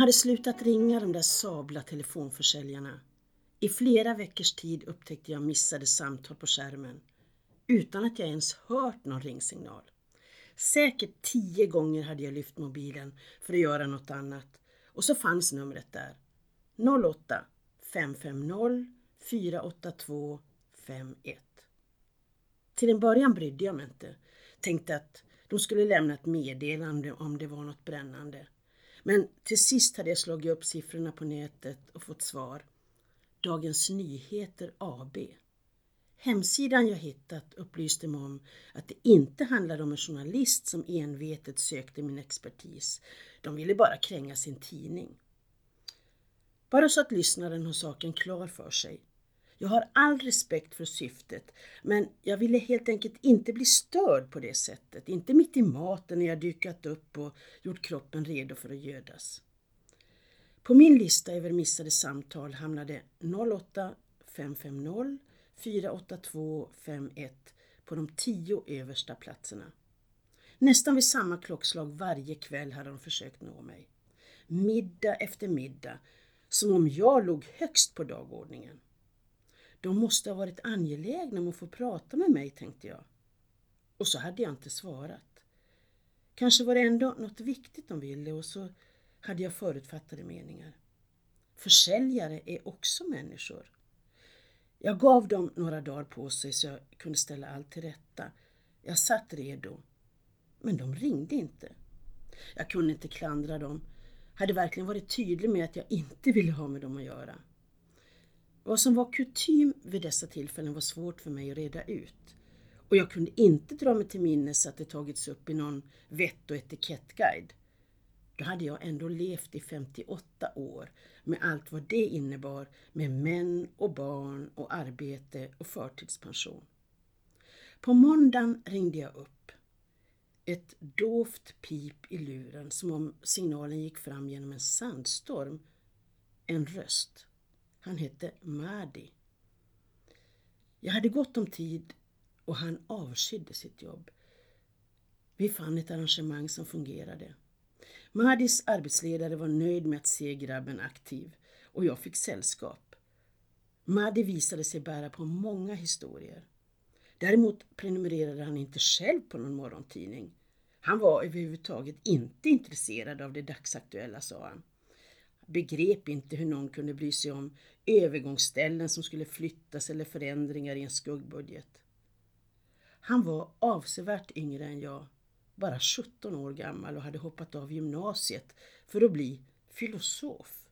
hade slutat ringa de där sabla telefonförsäljarna. I flera veckors tid upptäckte jag missade samtal på skärmen utan att jag ens hört någon ringsignal. Säkert tio gånger hade jag lyft mobilen för att göra något annat och så fanns numret där. 08 550 482 51. Till en början brydde jag mig inte. Tänkte att de skulle lämna ett meddelande om det var något brännande. Men till sist hade jag slagit upp siffrorna på nätet och fått svar. Dagens Nyheter AB. Hemsidan jag hittat upplyste mig om att det inte handlade om en journalist som envetet sökte min expertis. De ville bara kränga sin tidning. Bara så att lyssnaren har saken klar för sig. Jag har all respekt för syftet, men jag ville helt enkelt inte bli störd på det sättet. Inte mitt i maten när jag dykat upp och gjort kroppen redo för att gödas. På min lista över missade samtal hamnade 08 550 482 51 på de tio översta platserna. Nästan vid samma klockslag varje kväll hade de försökt nå mig. Middag efter middag, som om jag låg högst på dagordningen. De måste ha varit angelägna om att få prata med mig, tänkte jag. Och så hade jag inte svarat. Kanske var det ändå något viktigt de ville och så hade jag förutfattade meningar. Försäljare är också människor. Jag gav dem några dagar på sig så jag kunde ställa allt till rätta. Jag satt redo. Men de ringde inte. Jag kunde inte klandra dem. Hade verkligen varit tydlig med att jag inte ville ha med dem att göra. Vad som var kutym vid dessa tillfällen var svårt för mig att reda ut. Och jag kunde inte dra mig till minnes att det tagits upp i någon vett och etikettguide. Då hade jag ändå levt i 58 år med allt vad det innebar med män och barn och arbete och förtidspension. På måndagen ringde jag upp. Ett dovt pip i luren som om signalen gick fram genom en sandstorm. En röst. Han hette Mahdi. Jag hade gott om tid och han avskydde sitt jobb. Vi fann ett arrangemang som fungerade. Mahdis arbetsledare var nöjd med att se grabben aktiv och jag fick sällskap. Mahdi visade sig bära på många historier. Däremot prenumererade han inte själv på någon morgontidning. Han var överhuvudtaget inte intresserad av det dagsaktuella, sa han. Begrep inte hur någon kunde bry sig om övergångsställen som skulle flyttas eller förändringar i en skuggbudget. Han var avsevärt yngre än jag bara 17 år gammal och hade hoppat av gymnasiet för att bli filosof.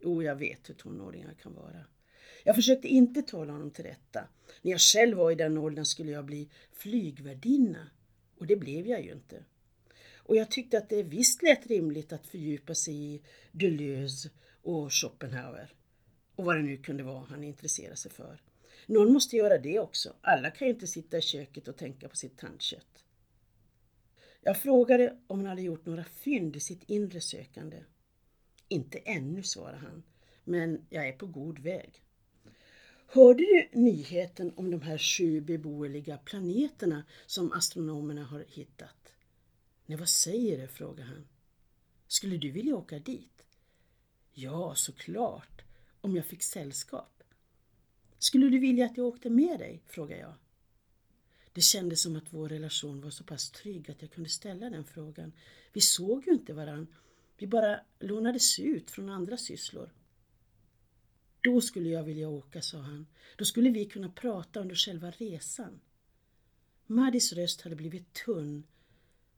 Jo, jag vet hur tonåringar kan vara. Jag försökte inte tala honom till rätta. När jag själv var i den åldern skulle jag bli flygvärdinna och det blev jag ju inte. Och jag tyckte att det visst lät rimligt att fördjupa sig i Deleuze och Schopenhauer och vad det nu kunde vara han intresserade sig för. Någon måste göra det också. Alla kan ju inte sitta i köket och tänka på sitt tandkött. Jag frågade om han hade gjort några fynd i sitt inre sökande. Inte ännu, svarade han, men jag är på god väg. Hörde du nyheten om de här sju beboeliga planeterna som astronomerna har hittat? Nej, vad säger du? frågade han. Skulle du vilja åka dit? Ja, såklart, om jag fick sällskap. Skulle du vilja att jag åkte med dig? frågade jag. Det kändes som att vår relation var så pass trygg att jag kunde ställa den frågan. Vi såg ju inte varann. Vi bara lånades ut från andra sysslor. Då skulle jag vilja åka, sa han. Då skulle vi kunna prata under själva resan. Madis röst hade blivit tunn.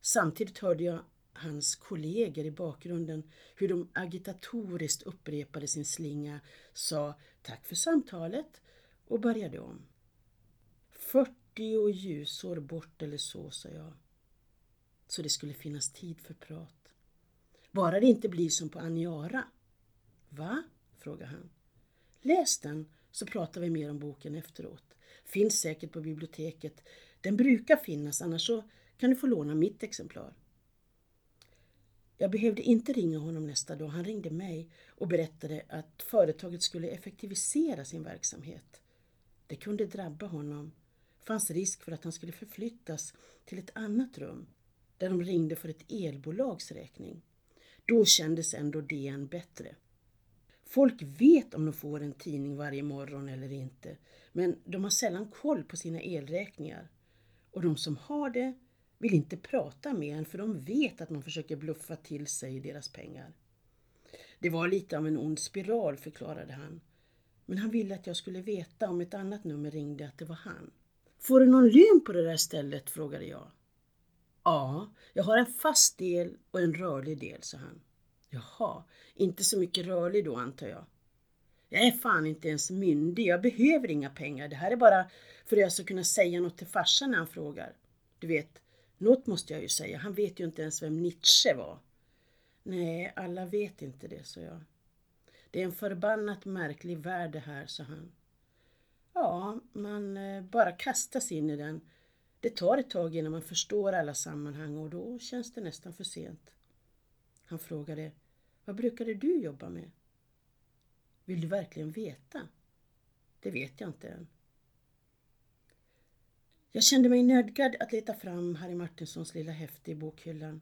Samtidigt hörde jag hans kollegor i bakgrunden hur de agitatoriskt upprepade sin slinga, sa tack för samtalet och började om. 40 ljusår bort eller så, sa jag. Så det skulle finnas tid för prat. Bara det inte blir som på Aniara. Va? frågade han. Läs den så pratar vi mer om boken efteråt. Finns säkert på biblioteket. Den brukar finnas, annars så kan du få låna mitt exemplar. Jag behövde inte ringa honom nästa dag. Han ringde mig och berättade att företaget skulle effektivisera sin verksamhet. Det kunde drabba honom fanns risk för att han skulle förflyttas till ett annat rum där de ringde för ett elbolags räkning. Då kändes ändå DN bättre. Folk vet om de får en tidning varje morgon eller inte, men de har sällan koll på sina elräkningar. Och de som har det vill inte prata med en för de vet att man försöker bluffa till sig deras pengar. Det var lite av en ond spiral, förklarade han. Men han ville att jag skulle veta om ett annat nummer ringde att det var han. Får du någon lön på det där stället? frågade jag. Ja, jag har en fast del och en rörlig del, sa han. Jaha, inte så mycket rörlig då antar jag. Jag är fan inte ens myndig, jag behöver inga pengar. Det här är bara för att jag ska kunna säga något till farsan när han frågar. Du vet, något måste jag ju säga, han vet ju inte ens vem Nietzsche var. Nej, alla vet inte det, sa jag. Det är en förbannat märklig värld det här, sa han. Ja, man eh, bara kastas in i den. Det tar ett tag innan man förstår alla sammanhang och då känns det nästan för sent. Han frågade, vad brukade du jobba med? Vill du verkligen veta? Det vet jag inte än. Jag kände mig nödgad att leta fram Harry Martinsons lilla häfte i bokhyllan.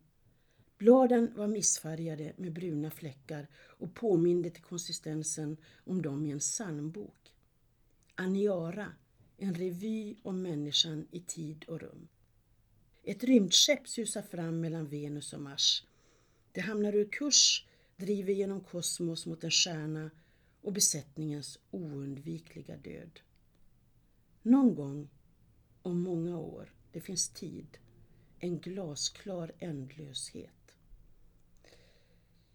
Bladen var missfärgade med bruna fläckar och påminde till konsistensen om dem i en psalmbok. Aniara, en revy om människan i tid och rum. Ett rymdskepp susar fram mellan Venus och Mars. Det hamnar ur kurs, driver genom kosmos mot en stjärna och besättningens oundvikliga död. Någon gång om många år, det finns tid, en glasklar ändlöshet.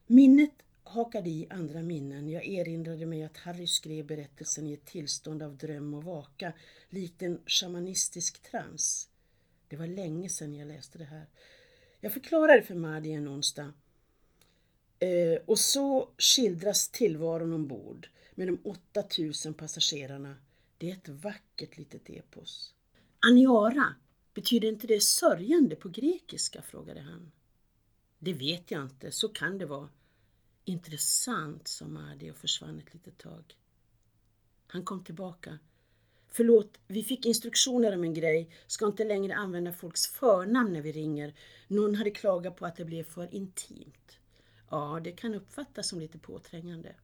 Minnet hakade i andra minnen. Jag erinrade mig att Harry skrev berättelsen i ett tillstånd av dröm och vaka, likt en shamanistisk trans. Det var länge sedan jag läste det här. Jag förklarade för Madi en onsdag. Eh, och så skildras tillvaron ombord med de 8000 passagerarna. Det är ett vackert litet epos. Aniara, betyder inte det sörjande på grekiska? frågade han. Det vet jag inte, så kan det vara. Intressant, sa Mahdi och försvann ett litet tag. Han kom tillbaka. Förlåt, vi fick instruktioner om en grej. Ska inte längre använda folks förnamn när vi ringer. Någon hade klagat på att det blev för intimt. Ja, det kan uppfattas som lite påträngande.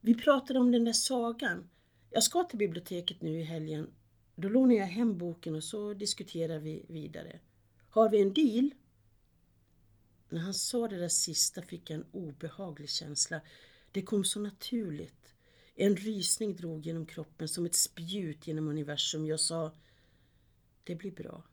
Vi pratade om den där sagan. Jag ska till biblioteket nu i helgen. Då lånar jag hem boken och så diskuterar vi vidare. Har vi en deal? När han sa det där sista fick jag en obehaglig känsla. Det kom så naturligt. En rysning drog genom kroppen som ett spjut genom universum. Jag sa, det blir bra.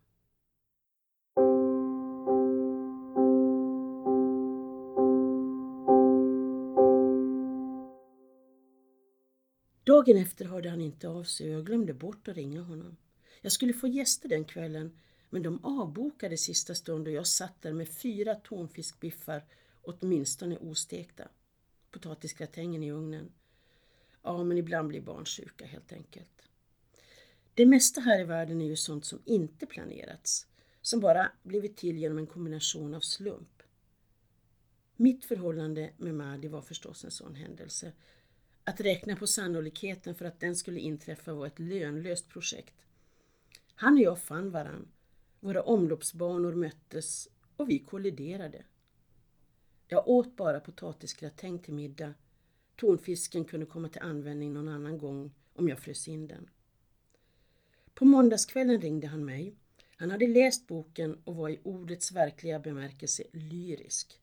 Dagen efter hörde han inte av sig och jag glömde bort att ringa honom. Jag skulle få gäster den kvällen men de avbokade sista stund och jag satt där med fyra tonfiskbiffar, åtminstone ostekta. Potatisgratängen i ugnen. Ja, men ibland blir barn sjuka helt enkelt. Det mesta här i världen är ju sånt som inte planerats, som bara blivit till genom en kombination av slump. Mitt förhållande med Madi var förstås en sån händelse. Att räkna på sannolikheten för att den skulle inträffa var ett lönlöst projekt. Han och jag fann varann våra omloppsbanor möttes och vi kolliderade. Jag åt bara potatisgratäng till middag. Tonfisken kunde komma till användning någon annan gång om jag frös in den. På måndagskvällen ringde han mig. Han hade läst boken och var i ordets verkliga bemärkelse lyrisk.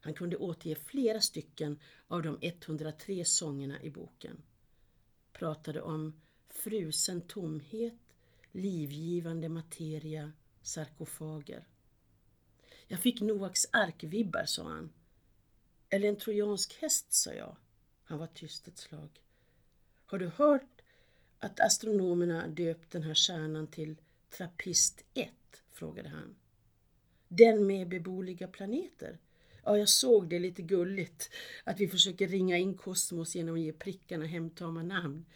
Han kunde återge flera stycken av de 103 sångerna i boken. Pratade om frusen tomhet, livgivande materia, sarkofager. Jag fick Noaks arkvibbar, sa han. Eller en trojansk häst, sa jag. Han var tyst ett slag. Har du hört att astronomerna döpt den här stjärnan till Trappist 1? frågade han. Den med beboeliga planeter? Ja, jag såg det lite gulligt, att vi försöker ringa in kosmos genom att ge prickarna hemtama namn.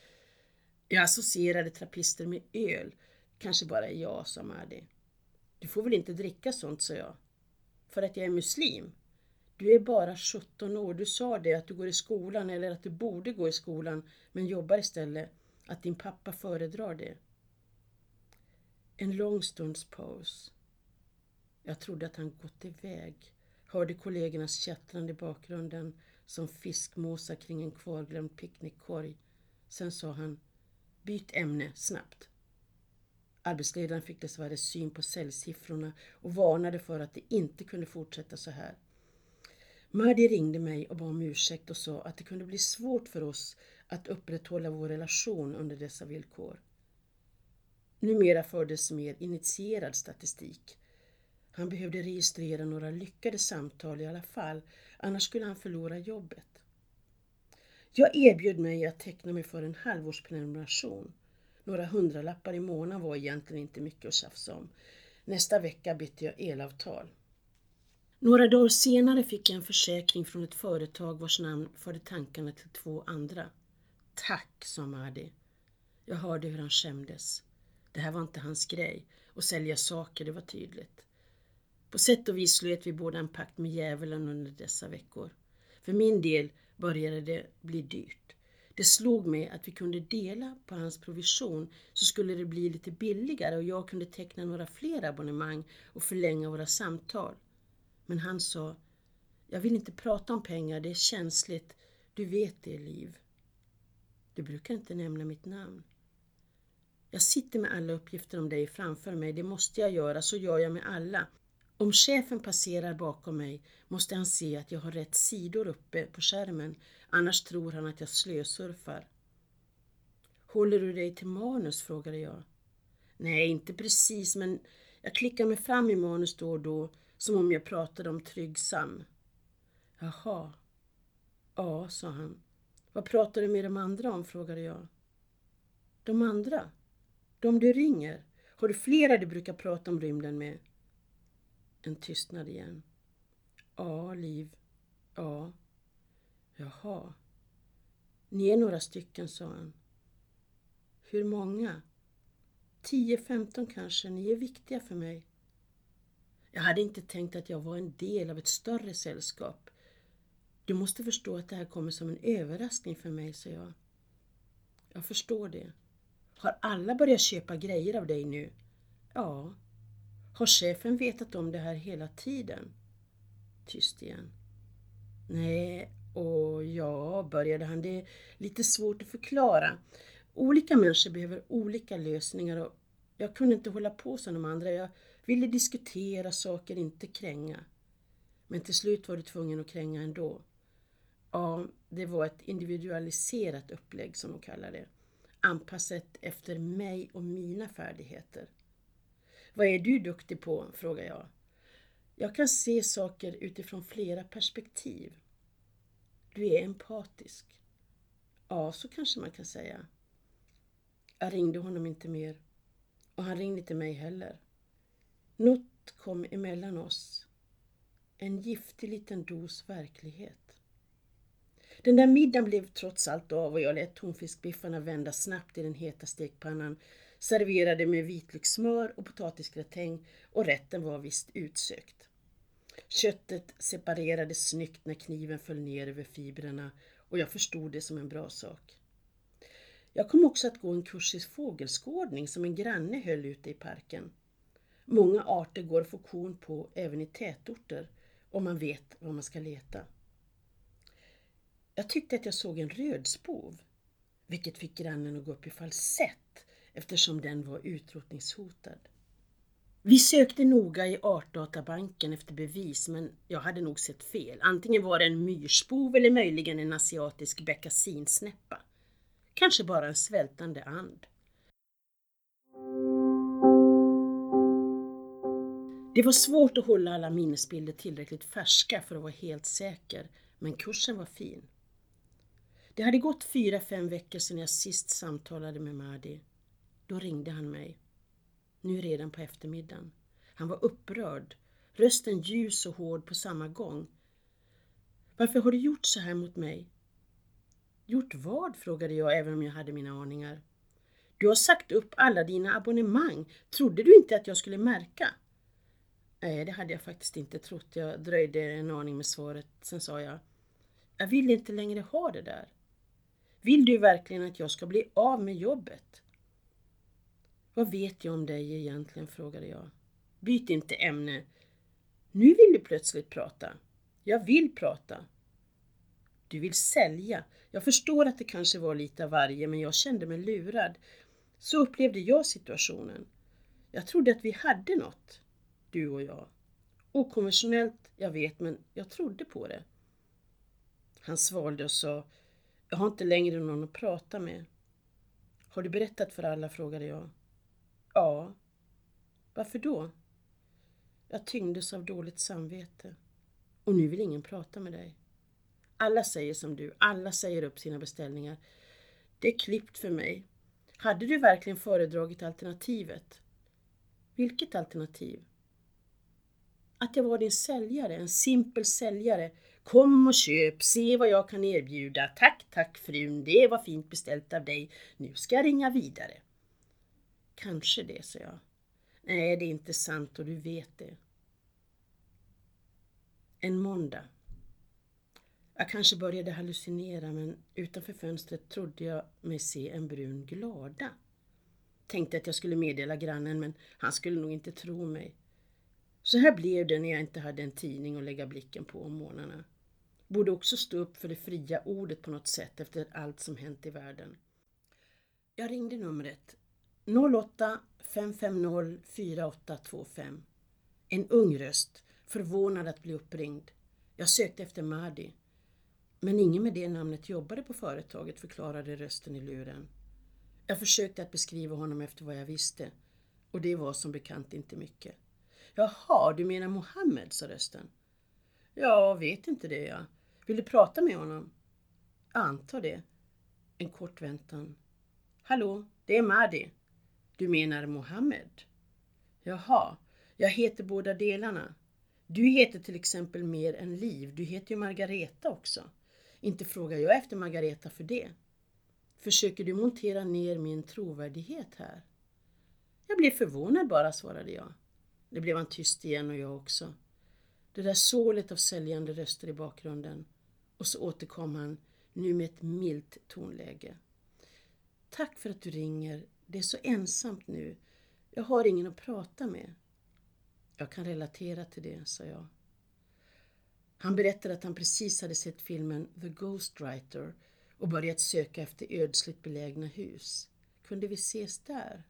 Jag associerade trappister med öl, kanske bara jag, sa Mahdi. Du får väl inte dricka sånt, sa jag. För att jag är muslim? Du är bara 17 år. Du sa det att du går i skolan eller att du borde gå i skolan men jobbar istället. Att din pappa föredrar det. En lång stunds paus. Jag trodde att han gått iväg hörde kollegornas tjattrande i bakgrunden som fiskmåsar kring en kvarglömd picknickkorg. Sen sa han Byt ämne snabbt. Arbetsledaren fick dessvärre syn på säljsiffrorna och varnade för att det inte kunde fortsätta så här. Mahdi ringde mig och bad om ursäkt och sa att det kunde bli svårt för oss att upprätthålla vår relation under dessa villkor. Numera fördes mer initierad statistik. Han behövde registrera några lyckade samtal i alla fall, annars skulle han förlora jobbet. Jag erbjöd mig att teckna mig för en halvårsprenumeration. Några hundralappar i månaden var egentligen inte mycket att tjafsa om. Nästa vecka bytte jag elavtal. Några dagar senare fick jag en försäkring från ett företag vars namn förde tankarna till två andra. Tack, sa Mahdi. Jag hörde hur han skämdes. Det här var inte hans grej. Att sälja saker, det var tydligt. På sätt och vis slöt vi båda en pakt med djävulen under dessa veckor. För min del började det bli dyrt. Det slog mig att vi kunde dela på hans provision så skulle det bli lite billigare och jag kunde teckna några fler abonnemang och förlänga våra samtal. Men han sa, jag vill inte prata om pengar, det är känsligt. Du vet det, Liv. Du brukar inte nämna mitt namn. Jag sitter med alla uppgifter om dig framför mig, det måste jag göra, så gör jag med alla. Om chefen passerar bakom mig måste han se att jag har rätt sidor uppe på skärmen, annars tror han att jag slösurfar. Håller du dig till manus? frågade jag. Nej, inte precis, men jag klickar mig fram i manus då och då, som om jag pratade om Tryggsam. Jaha. Ja, sa han. Vad pratar du med de andra om? frågade jag. De andra? De du ringer? Har du flera du brukar prata om rymden med? En tystnad igen. Ja, Liv. Ja. Jaha. Ni är några stycken, sa han. Hur många? Tio, femton kanske. Ni är viktiga för mig. Jag hade inte tänkt att jag var en del av ett större sällskap. Du måste förstå att det här kommer som en överraskning för mig, sa jag. Jag förstår det. Har alla börjat köpa grejer av dig nu? Ja. Har chefen vetat om det här hela tiden? Tyst igen. Nej, och ja, började han. Det är lite svårt att förklara. Olika människor behöver olika lösningar och jag kunde inte hålla på som de andra. Jag ville diskutera saker, inte kränga. Men till slut var du tvungen att kränga ändå. Ja, det var ett individualiserat upplägg som de kallar det. Anpassat efter mig och mina färdigheter. Vad är du duktig på? frågar jag. Jag kan se saker utifrån flera perspektiv. Du är empatisk. Ja, så kanske man kan säga. Jag ringde honom inte mer. Och han ringde inte mig heller. Något kom emellan oss. En giftig liten dos verklighet. Den där middagen blev trots allt av och jag lät tonfiskbiffarna vända snabbt i den heta stekpannan, serverade med vitlökssmör och potatisgratäng och rätten var visst utsökt. Köttet separerades snyggt när kniven föll ner över fibrerna och jag förstod det som en bra sak. Jag kom också att gå en kurs i fågelskådning som en granne höll ute i parken. Många arter går att få korn på även i tätorter om man vet var man ska leta. Jag tyckte att jag såg en rödspov, vilket fick grannen att gå upp i falsett eftersom den var utrotningshotad. Vi sökte noga i Artdatabanken efter bevis men jag hade nog sett fel. Antingen var det en myrspov eller möjligen en asiatisk beckasinsnäppa. Kanske bara en svältande and. Det var svårt att hålla alla minnesbilder tillräckligt färska för att vara helt säker, men kursen var fin. Det hade gått fyra, fem veckor sedan jag sist samtalade med Mahdi. Då ringde han mig. Nu redan på eftermiddagen. Han var upprörd, rösten ljus och hård på samma gång. Varför har du gjort så här mot mig? Gjort vad? frågade jag även om jag hade mina aningar. Du har sagt upp alla dina abonnemang. Trodde du inte att jag skulle märka? Nej, det hade jag faktiskt inte trott. Jag dröjde en aning med svaret. Sen sa jag, jag vill inte längre ha det där. Vill du verkligen att jag ska bli av med jobbet? Vad vet jag om dig egentligen? frågade jag. Byt inte ämne. Nu vill du plötsligt prata. Jag vill prata. Du vill sälja. Jag förstår att det kanske var lite av varje, men jag kände mig lurad. Så upplevde jag situationen. Jag trodde att vi hade något, du och jag. Okonventionellt, jag vet, men jag trodde på det. Han svalde och sa, jag har inte längre någon att prata med. Har du berättat för alla? frågade jag. Varför då? Jag tyngdes av dåligt samvete. Och nu vill ingen prata med dig. Alla säger som du, alla säger upp sina beställningar. Det är klippt för mig. Hade du verkligen föredragit alternativet? Vilket alternativ? Att jag var din säljare, en simpel säljare. Kom och köp, se vad jag kan erbjuda. Tack, tack frun, det var fint beställt av dig. Nu ska jag ringa vidare. Kanske det, sa jag. Nej, det är inte sant och du vet det. En måndag. Jag kanske började hallucinera men utanför fönstret trodde jag mig se en brun glada. Tänkte att jag skulle meddela grannen men han skulle nog inte tro mig. Så här blev det när jag inte hade en tidning att lägga blicken på om morgnarna. Borde också stå upp för det fria ordet på något sätt efter allt som hänt i världen. Jag ringde numret 08 550 4825. En ung röst, förvånad att bli uppringd. Jag sökte efter Mahdi. Men ingen med det namnet jobbade på företaget, förklarade rösten i luren. Jag försökte att beskriva honom efter vad jag visste och det var som bekant inte mycket. Jaha, du menar Mohammed, sa rösten. Ja, vet inte det jag. Vill du prata med honom? Jag antar det. En kort väntan. Hallå, det är Mahdi. Du menar Mohammed? Jaha, jag heter båda delarna. Du heter till exempel mer än Liv. Du heter ju Margareta också. Inte frågar jag efter Margareta för det. Försöker du montera ner min trovärdighet här? Jag blev förvånad bara, svarade jag. Det blev han tyst igen och jag också. Det där sålet av säljande röster i bakgrunden. Och så återkom han, nu med ett milt tonläge. Tack för att du ringer. Det är så ensamt nu. Jag har ingen att prata med. Jag kan relatera till det, sa jag. Han berättade att han precis hade sett filmen The Ghostwriter och börjat söka efter ödsligt belägna hus. Kunde vi ses där?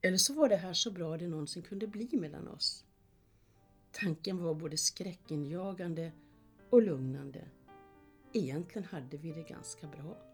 Eller så var det här så bra det någonsin kunde bli mellan oss. Tanken var både skräckinjagande och lugnande. Egentligen hade vi det ganska bra.